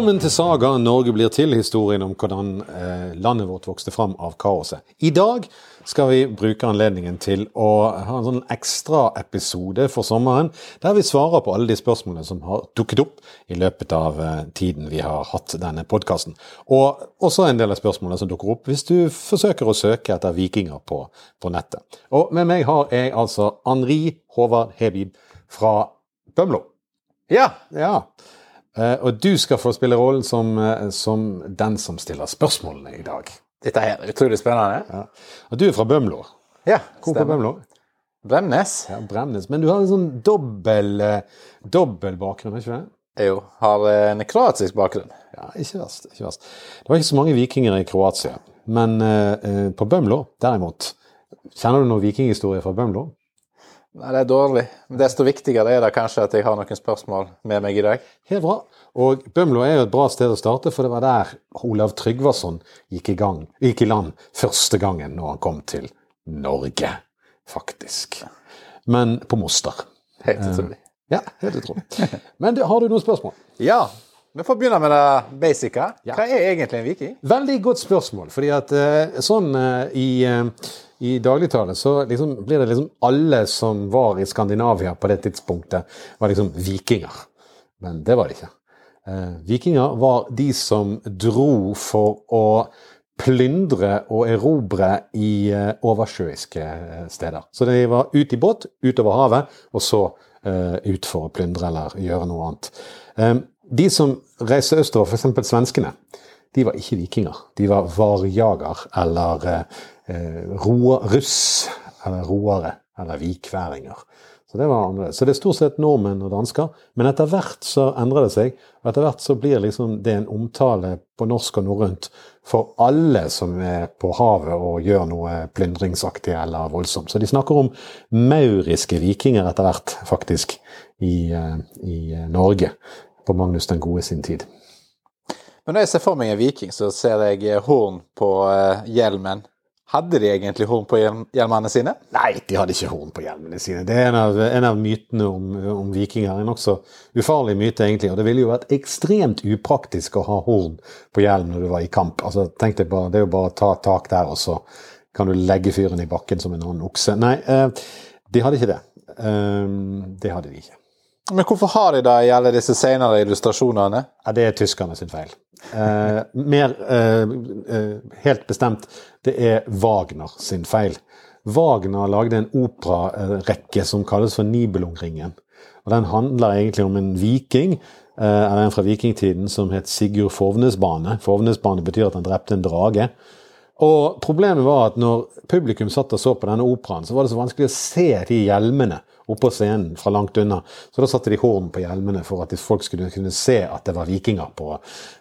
Velkommen til Saga Norge blir til, historien om hvordan eh, landet vårt vokste fram av kaoset. I dag skal vi bruke anledningen til å ha en sånn ekstraepisode for sommeren, der vi svarer på alle de spørsmålene som har dukket opp i løpet av eh, tiden vi har hatt denne podkasten. Og også en del av spørsmålene som dukker opp hvis du forsøker å søke etter vikinger på, på nettet. Og med meg har jeg altså Henri Håvard Hebib fra Bømlo. Ja. Ja. Eh, og du skal få spille rollen som, eh, som den som stiller spørsmålene i dag. Dette er utrolig spennende. Ja. Og du er fra Bømlo. Ja, Hvor på Bømlo? Bremnes. Ja, Bremnes. Men du har en sånn dobbel, eh, dobbel bakgrunn, ikke det? Jeg har en kroatisk bakgrunn. Ja, ikke verst. ikke verst. Det var ikke så mange vikinger i Kroatia. Men eh, på Bømlo, derimot Kjenner du noen vikinghistorie fra Bømlo? Nei, det er dårlig. Men desto viktigere er det kanskje at jeg har noen spørsmål med meg i dag. Helt bra. Og Bømlo er jo et bra sted å starte, for det var der Olav Tryggvason gikk i, gang, gikk i land første gangen når han kom til Norge, faktisk. Men på Moster. Helt utrolig. Ja, helt utrolig. Men har du noen spørsmål? Ja, vi får begynne med det basice. Ja. Hva er egentlig en viking? Veldig godt spørsmål. fordi at eh, sånn eh, i, eh, i dagligtale så liksom blir det liksom alle som var i Skandinavia på det tidspunktet, var liksom vikinger. Men det var det ikke. Vikinger var de som dro for å plyndre og erobre i oversjøiske steder. Så de var ut i båt, utover havet, og så ut for å plyndre eller gjøre noe annet. Eh, de som reiste østover, f.eks. svenskene, de var ikke vikinger. De var varjager eller eh, roer, russ, eller roere, eller vikværinger. Så det var annerledes. Så det er stort sett nordmenn og dansker. Men etter hvert så endrer det seg. Og etter hvert så blir liksom det en omtale på norsk og norrønt for alle som er på havet og gjør noe plyndringsaktig eller voldsomt. Så de snakker om mauriske vikinger etter hvert, faktisk, i, eh, i Norge. På Magnus den gode sin tid. Men når jeg ser for meg en viking, så ser jeg horn på eh, hjelmen. Hadde de egentlig horn på hjelmene sine? Nei, de hadde ikke horn på hjelmene sine. Det er en av, en av mytene om, om vikinger. En nokså ufarlig myte, egentlig. Og det ville jo vært ekstremt upraktisk å ha horn på hjelm når du var i kamp. Altså, tenk deg bare, Det er jo bare å ta tak der, og så kan du legge fyren i bakken som en annen okse. Nei, eh, de hadde ikke det. Eh, det hadde de ikke. Men hvorfor har de det i alle disse senere illustrasjonene? Ja, det er tyskerne sin feil. Eh, mer eh, eh, helt bestemt, det er Wagner sin feil. Wagner lagde en operarekke som kalles for Nibelungringen. Og Den handler egentlig om en viking, eh, eller en fra vikingtiden, som het Sigurd Fovnesbane. Fovnesbane betyr at han drepte en drage. Og Problemet var at når publikum satt og så på denne operaen, så var det så vanskelig å se de hjelmene oppå scenen fra langt unna. Så da satte de horn på hjelmene for at folk skulle kunne se at det var vikinger på,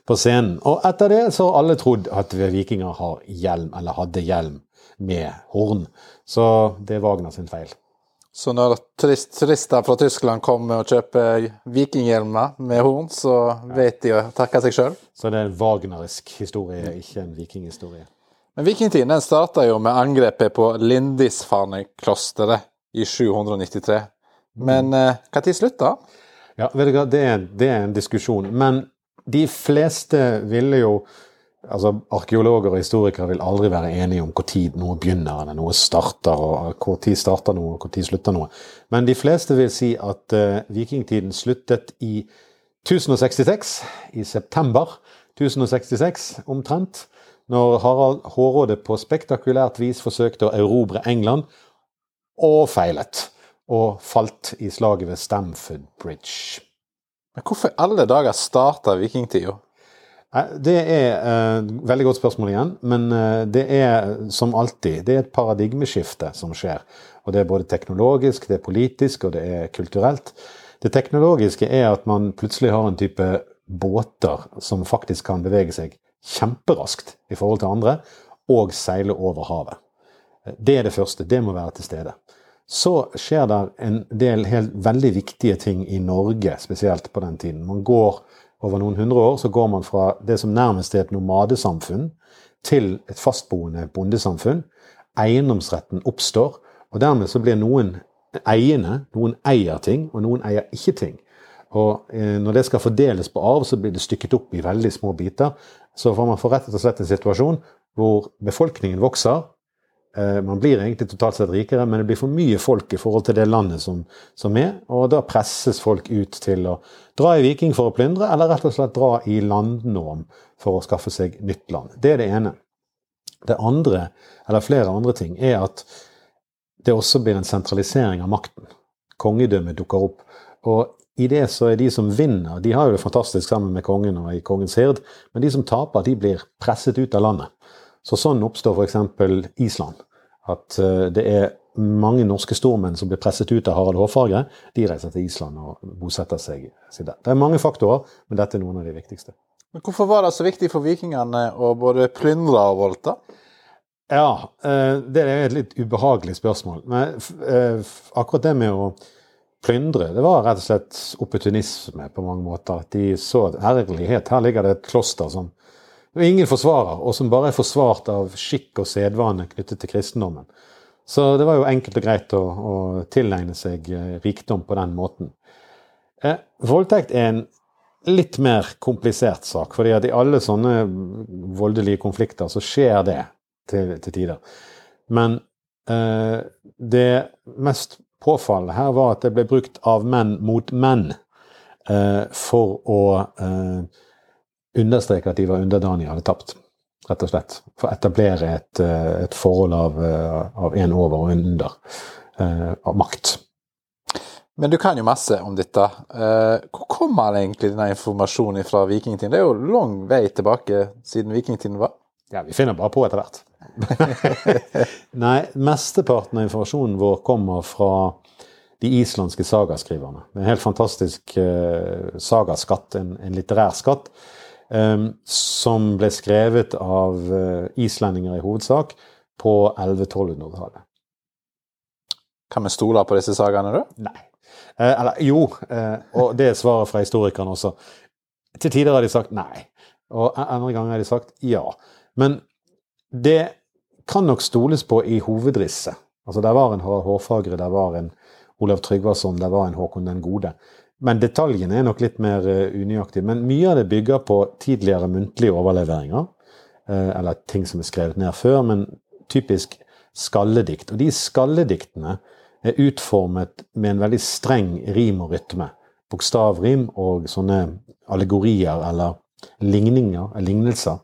på scenen. Og etter det så har alle trodd at vikinger har hjelm, eller hadde hjelm med horn. Så det er Wagner sin feil. Så når turist, turister fra Tyskland kommer og kjøper vikinghjelmer med horn, så vet de å takke seg sjøl? Så det er en wagnerisk historie, ikke en vikinghistorie. Men vikingtiden den starta jo med angrepet på Lindisfarne-klosteret i 793. Men når hva tid slutta? Ja, vet du hva, det er, det er en diskusjon. Men de fleste ville jo altså Arkeologer og historikere vil aldri være enige om når noe begynner eller noe starter, og når starter noe og når slutter noe. Men de fleste vil si at uh, vikingtiden sluttet i 1066, i september 1066 omtrent, når Harald Hårråde på spektakulært vis forsøkte å erobre England, og feilet. Og falt i slaget ved Stamford Bridge. Men hvorfor alle dager starta vikingtida? Det er et uh, veldig godt spørsmål igjen, men uh, det er som alltid det er et paradigmeskifte som skjer. Og Det er både teknologisk, det er politisk og det er kulturelt. Det teknologiske er at man plutselig har en type båter som faktisk kan bevege seg kjemperaskt i forhold til andre, og seile over havet. Det er det første. Det må være til stede. Så skjer det en del helt veldig viktige ting i Norge, spesielt på den tiden. Man går over noen hundre år så går man fra det som nærmest er et nomadesamfunn, til et fastboende bondesamfunn. Eiendomsretten oppstår, og dermed så blir noen eiende, noen eier ting, og noen eier ikke ting. Og eh, når det skal fordeles på arv, så blir det stykket opp i veldig små biter. Så får man får rett og slett en situasjon hvor befolkningen vokser. Eh, man blir egentlig totalt sett rikere, men det blir for mye folk i forhold til det landet som, som er. Og da presses folk ut til å dra i Viking for å plyndre, eller rett og slett dra i landnorm for å skaffe seg nytt land. Det er det ene. Det andre, eller flere andre ting, er at det også blir en sentralisering av makten. Kongedømmet dukker opp. Og i det så er de som vinner, de har jo det fantastisk sammen med kongen og i kongens hird, men de som taper, de blir presset ut av landet. Så sånn oppstår f.eks. Island. At eh, det er mange norske stormenn som blir presset ut av Harald Hårfagre. De reiser til Island og bosetter seg der. Det er mange faktorer, men dette er noen av de viktigste. Men Hvorfor var det så viktig for vikingene å både plyndre og voldta? Ja, eh, det er et litt ubehagelig spørsmål. Men eh, akkurat det med å plyndre, det var rett og slett opportunisme på mange måter. At de så herlighet, her ligger det et kloster som ingen forsvarer, og som bare er forsvart av skikk og sedvane knyttet til kristendommen. Så det var jo enkelt og greit å, å tilegne seg eh, rikdom på den måten. Eh, voldtekt er en litt mer komplisert sak, fordi at i alle sånne voldelige konflikter så skjer det til, til tider. Men eh, det mest påfallende her var at det ble brukt av menn mot menn eh, for å eh, understreke at de var underdanige, hadde tapt. Rett og slett. For å etablere et, eh, et forhold av, eh, av en over og en under. Eh, av makt. Men du kan jo masse om dette. hvor kommer egentlig denne informasjonen fra vikingtiden? Det er jo lang vei tilbake siden vikingtiden var? Ja, vi finner bare på etter hvert. Nei, mesteparten av informasjonen vår kommer fra de islandske sagaskriverne. Det er en helt fantastisk uh, sagaskatt, en, en, litterær skatt, som ble skrevet av uh, islendinger i hovedsak på 1100-1200-tallet. Kan vi stole på disse sagaene, da? Nei. Eh, eller jo, og det er svaret fra historikerne også. Til tider har de sagt nei, og andre ganger har de sagt ja. Men det kan nok stoles på i hovedrisset. Altså, Der var en Hårfagre, der var en Olav Tryggvason, der var en Håkon den gode. Men detaljene er nok litt mer uh, unøyaktige. Men mye av det bygger på tidligere muntlige overleveringer. Uh, eller ting som er skrevet ned før, men typisk skalledikt. Og de skallediktene er utformet med en veldig streng rim og rytme. Bokstavrim og sånne allegorier eller ligninger, lignelser,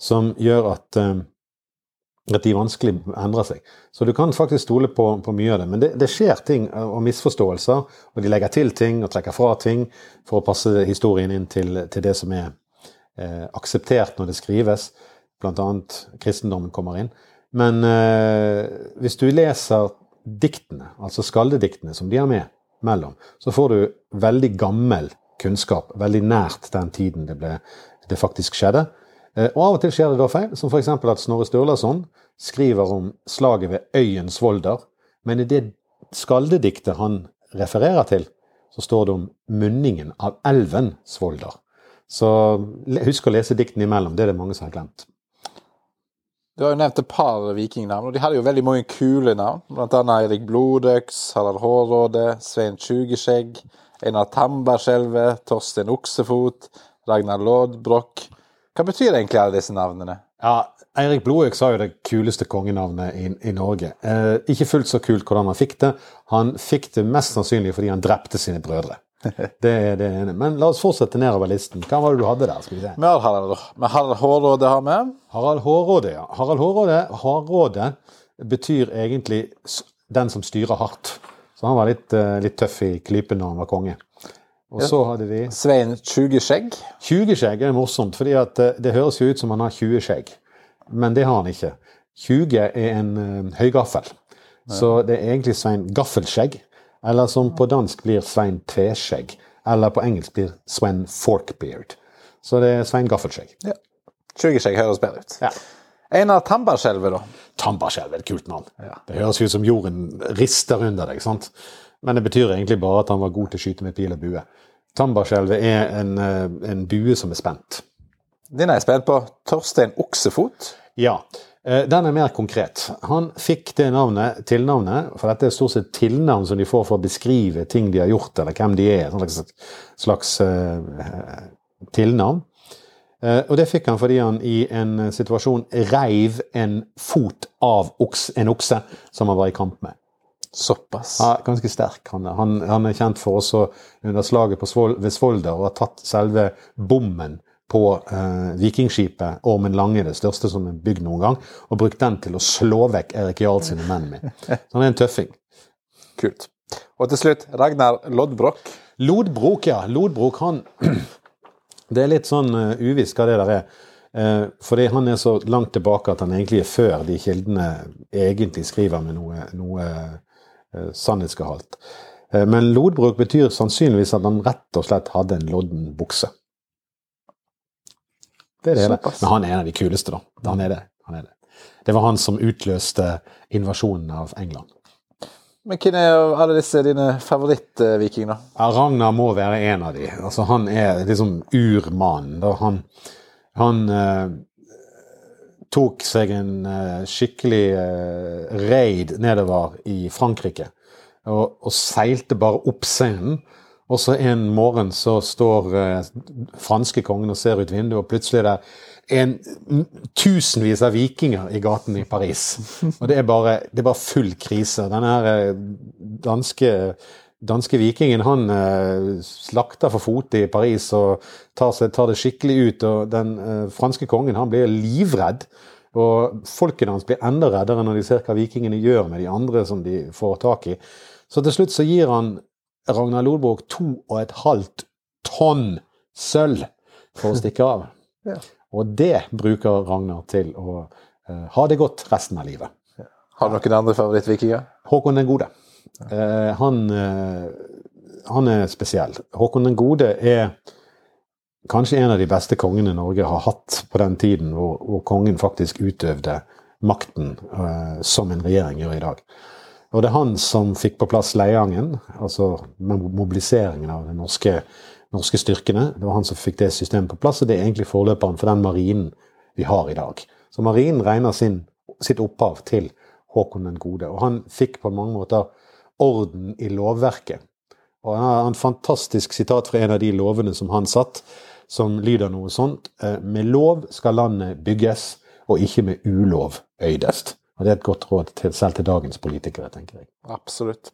som gjør at uh, at de vanskelig endrer seg. Så du kan faktisk stole på, på mye av det. Men det, det, skjer ting og misforståelser, og de legger til ting og trekker fra ting for å passe historien inn til, til det som er eh, akseptert når det skrives. Blant annet kristendommen kommer inn. Men eh, hvis du leser diktene, altså skaldediktene som de har med mellom, så får du veldig gammel kunnskap, veldig nært den tiden det, ble, det faktisk skjedde. Eh, og av og til skjer det da feil, som f.eks. at Snorre Sturlason skriver om slaget ved Øyen Svolder, men i det skaldediktet han refererer til, så står det om munningen av elven Svolder. Så husk å lese diktene imellom, det er det mange som har glemt. Du har jo nevnt et par vikingnavn, og de hadde jo veldig mange kule navn. Blant annet Erik Blodøks, Harald Hårråde, Svein Tjugeskjegg, Einar Tambarskjelvet, Torstein Oksefot, Ragnar Lodbrok. Hva betyr egentlig alle disse navnene? Ja, Eirik Blodøk sa jo det kuleste kongenavnet i, i Norge. Eh, ikke fullt så kult hvordan han fikk det. Han fikk det mest sannsynlig fordi han drepte sine brødre. Det er det ene. Men la oss fortsette nedover listen. Hva var det du hadde der? skal vi se? Med har Harald, Harald Hårråde har vi. Harald Hårråde, ja. Harald Hårråde, Hardråde betyr egentlig den som styrer hardt. Så han var litt, eh, litt tøff i klypen når han var konge. Og så hadde vi Svein 20 skjegg. 20 skjegg er morsomt, fordi eh, det høres jo ut som han har 20 skjegg. Men det har han ikke. 20 er en uh, høygaffel. Ja. Så det er egentlig Svein Gaffelskjegg. Eller som på dansk blir Svein Tveskjegg. Eller på engelsk blir Svein Forkbeard. Så det er Svein Gaffelskjegg. Ja. 20 skjegg høres bedre ut. Ja. Einar Tambarskjelvet, da? Tambarskjelvet et kult navn. Ja. Det høres ut som jorden rister under deg. sant? Men det betyr egentlig bare at han var god til å skyte med pil og bue. Tambarskjelvet er en, eh, en, bue som er spent. Den er jeg spent på. Torstein Oksefot? Ja. Eh, Den er mer konkret. Han fikk det navnet, tilnavnet, for dette er stort sett tilnavn som de får for å beskrive ting de har gjort, eller hvem de er. Et slags, slags uh, tilnavn. Uh, og det fikk han fordi han i en situasjon reiv en fot av oks, en okse som han var i kamp med. Såpass. Ja, ganske sterk. Han, er- han, han er kjent for også under slaget på Svol, ved Svolder å ha tatt selve bommen på eh, vikingskipet Ormen Lange, det største som er bygd noen gang, og brukt den til å slå vekk Erik Jarl sine menn med. Så han er en tøffing. Kult. Og til slutt, Ragnar Lodbrok. Lodbrok, ja. Lodbrok, han Det er litt sånn uh, uvisst hva det der er. Eh, fordi han er så langt tilbake at han egentlig er før de kildene egentlig skriver med noe, noe sannhetsgehalt. Eh, men lodbruk betyr sannsynligvis at han rett og slett hadde en lodden bukse. Det er det hele. Men han er en av de kuleste, da. Han er det. Han er det. det var han som utløste invasjonen av England. Men hvem er alle disse dine favorittvikinger? Ja, Ragnar må være en av de. Altså, han er liksom urmannen. Han, han eh, tok seg en eh, skikkelig eh, raid nedover i Frankrike. Og, og seilte bare opp scenen. Og så en morgen så står eh, franske kongen og ser ut vinduet, og plutselig er det en tusenvis av vikinger i gaten i Paris. Og det er bare, det er bare full krise. Denne her eh, danske, danske vikingen han eh, slakter for fote i Paris og tar, seg, tar det skikkelig ut. Og den eh, franske kongen han blir livredd. Og folkene hans blir enda reddere når de ser hva vikingene gjør med de andre som de får tak i. Så til slutt så gir han Ragnar Lodbrok to og et halvt tonn sølv for å stikke av. Ja. Og det bruker Ragnar til å eh, ha det godt resten av livet. Har du noen andre favorittvikinger? Håkon den gode. Eh, han, eh, han er spesiell. Håkon den gode er kanskje en av de beste kongene Norge har hatt på den tiden hvor, hvor kongen faktisk utøvde makten eh, som en regjering gjør i dag. Og det er han som fikk på plass Leiangen, altså mobiliseringen av de norske, norske styrkene. Det var han som fikk det systemet på plass, og det er egentlig forløperen for den marinen vi har i dag. Så marinen regner sin, sitt opphav til Håkon den gode. Og han fikk på mange måter orden i lovverket. Og han har en fantastisk sitat fra en av de lovene som han satt, som lyder noe sånt. eh, Med lov skal landet bygges, og ikke med ulov øydest. Og Det er et godt råd til, selv til dagens politikere, tenker jeg. Absolutt.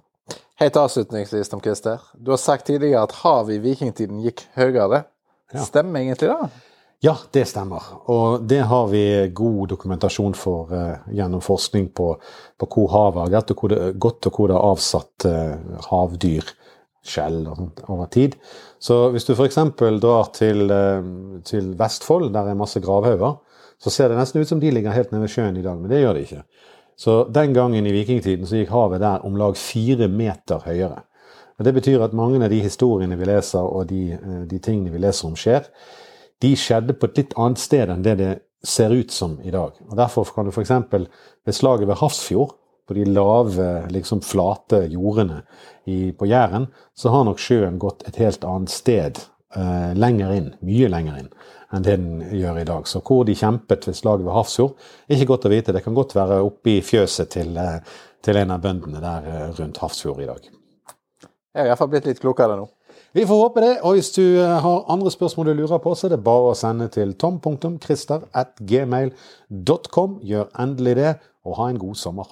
Helt avslutningsvis, Tom Christer. Du har sagt tidligere at havet i vikingtiden gikk høyere. Ja. Stemmer egentlig det? Ja, det stemmer. Og det har vi god dokumentasjon for eh, gjennom forskning på, på hvor havet har gått, og hvor det, godt og hvor det har avsatt eh, havdyr, skjell og sånt over tid. Så hvis du f.eks. drar til, eh, til Vestfold, der er masse gravhauger, så ser det nesten ut som de ligger helt nede ved sjøen i dag, men det gjør de ikke. Så den gangen i vikingtiden så gikk havet der om lag fire meter høyere. Og Det betyr at mange av de historiene vi leser, og de, eh, de tingene vi leser om skjer, de skjedde på et litt annet sted enn det det ser ut som i dag. Og Derfor kan du f.eks. ved slaget ved Hafrsfjord, på de lave, liksom flate jordene i, på Jæren, så har nok sjøen gått et helt annet sted, eh, lenger inn, mye lenger inn, enn det den gjør i dag. Så hvor de kjempet ved slaget ved Hafrsfjord, er ikke godt å vite. Det kan godt være oppe i fjøset til, eh, til en av bøndene der eh, rundt Hafrsfjord i dag. Jeg har iallfall blitt litt klokere nå. Vi får håpe det. Og hvis du eh, har andre spørsmål du lurer på, så er det bare å sende til tom.christer.gmail.com. Gjør endelig det, og ha en god sommer.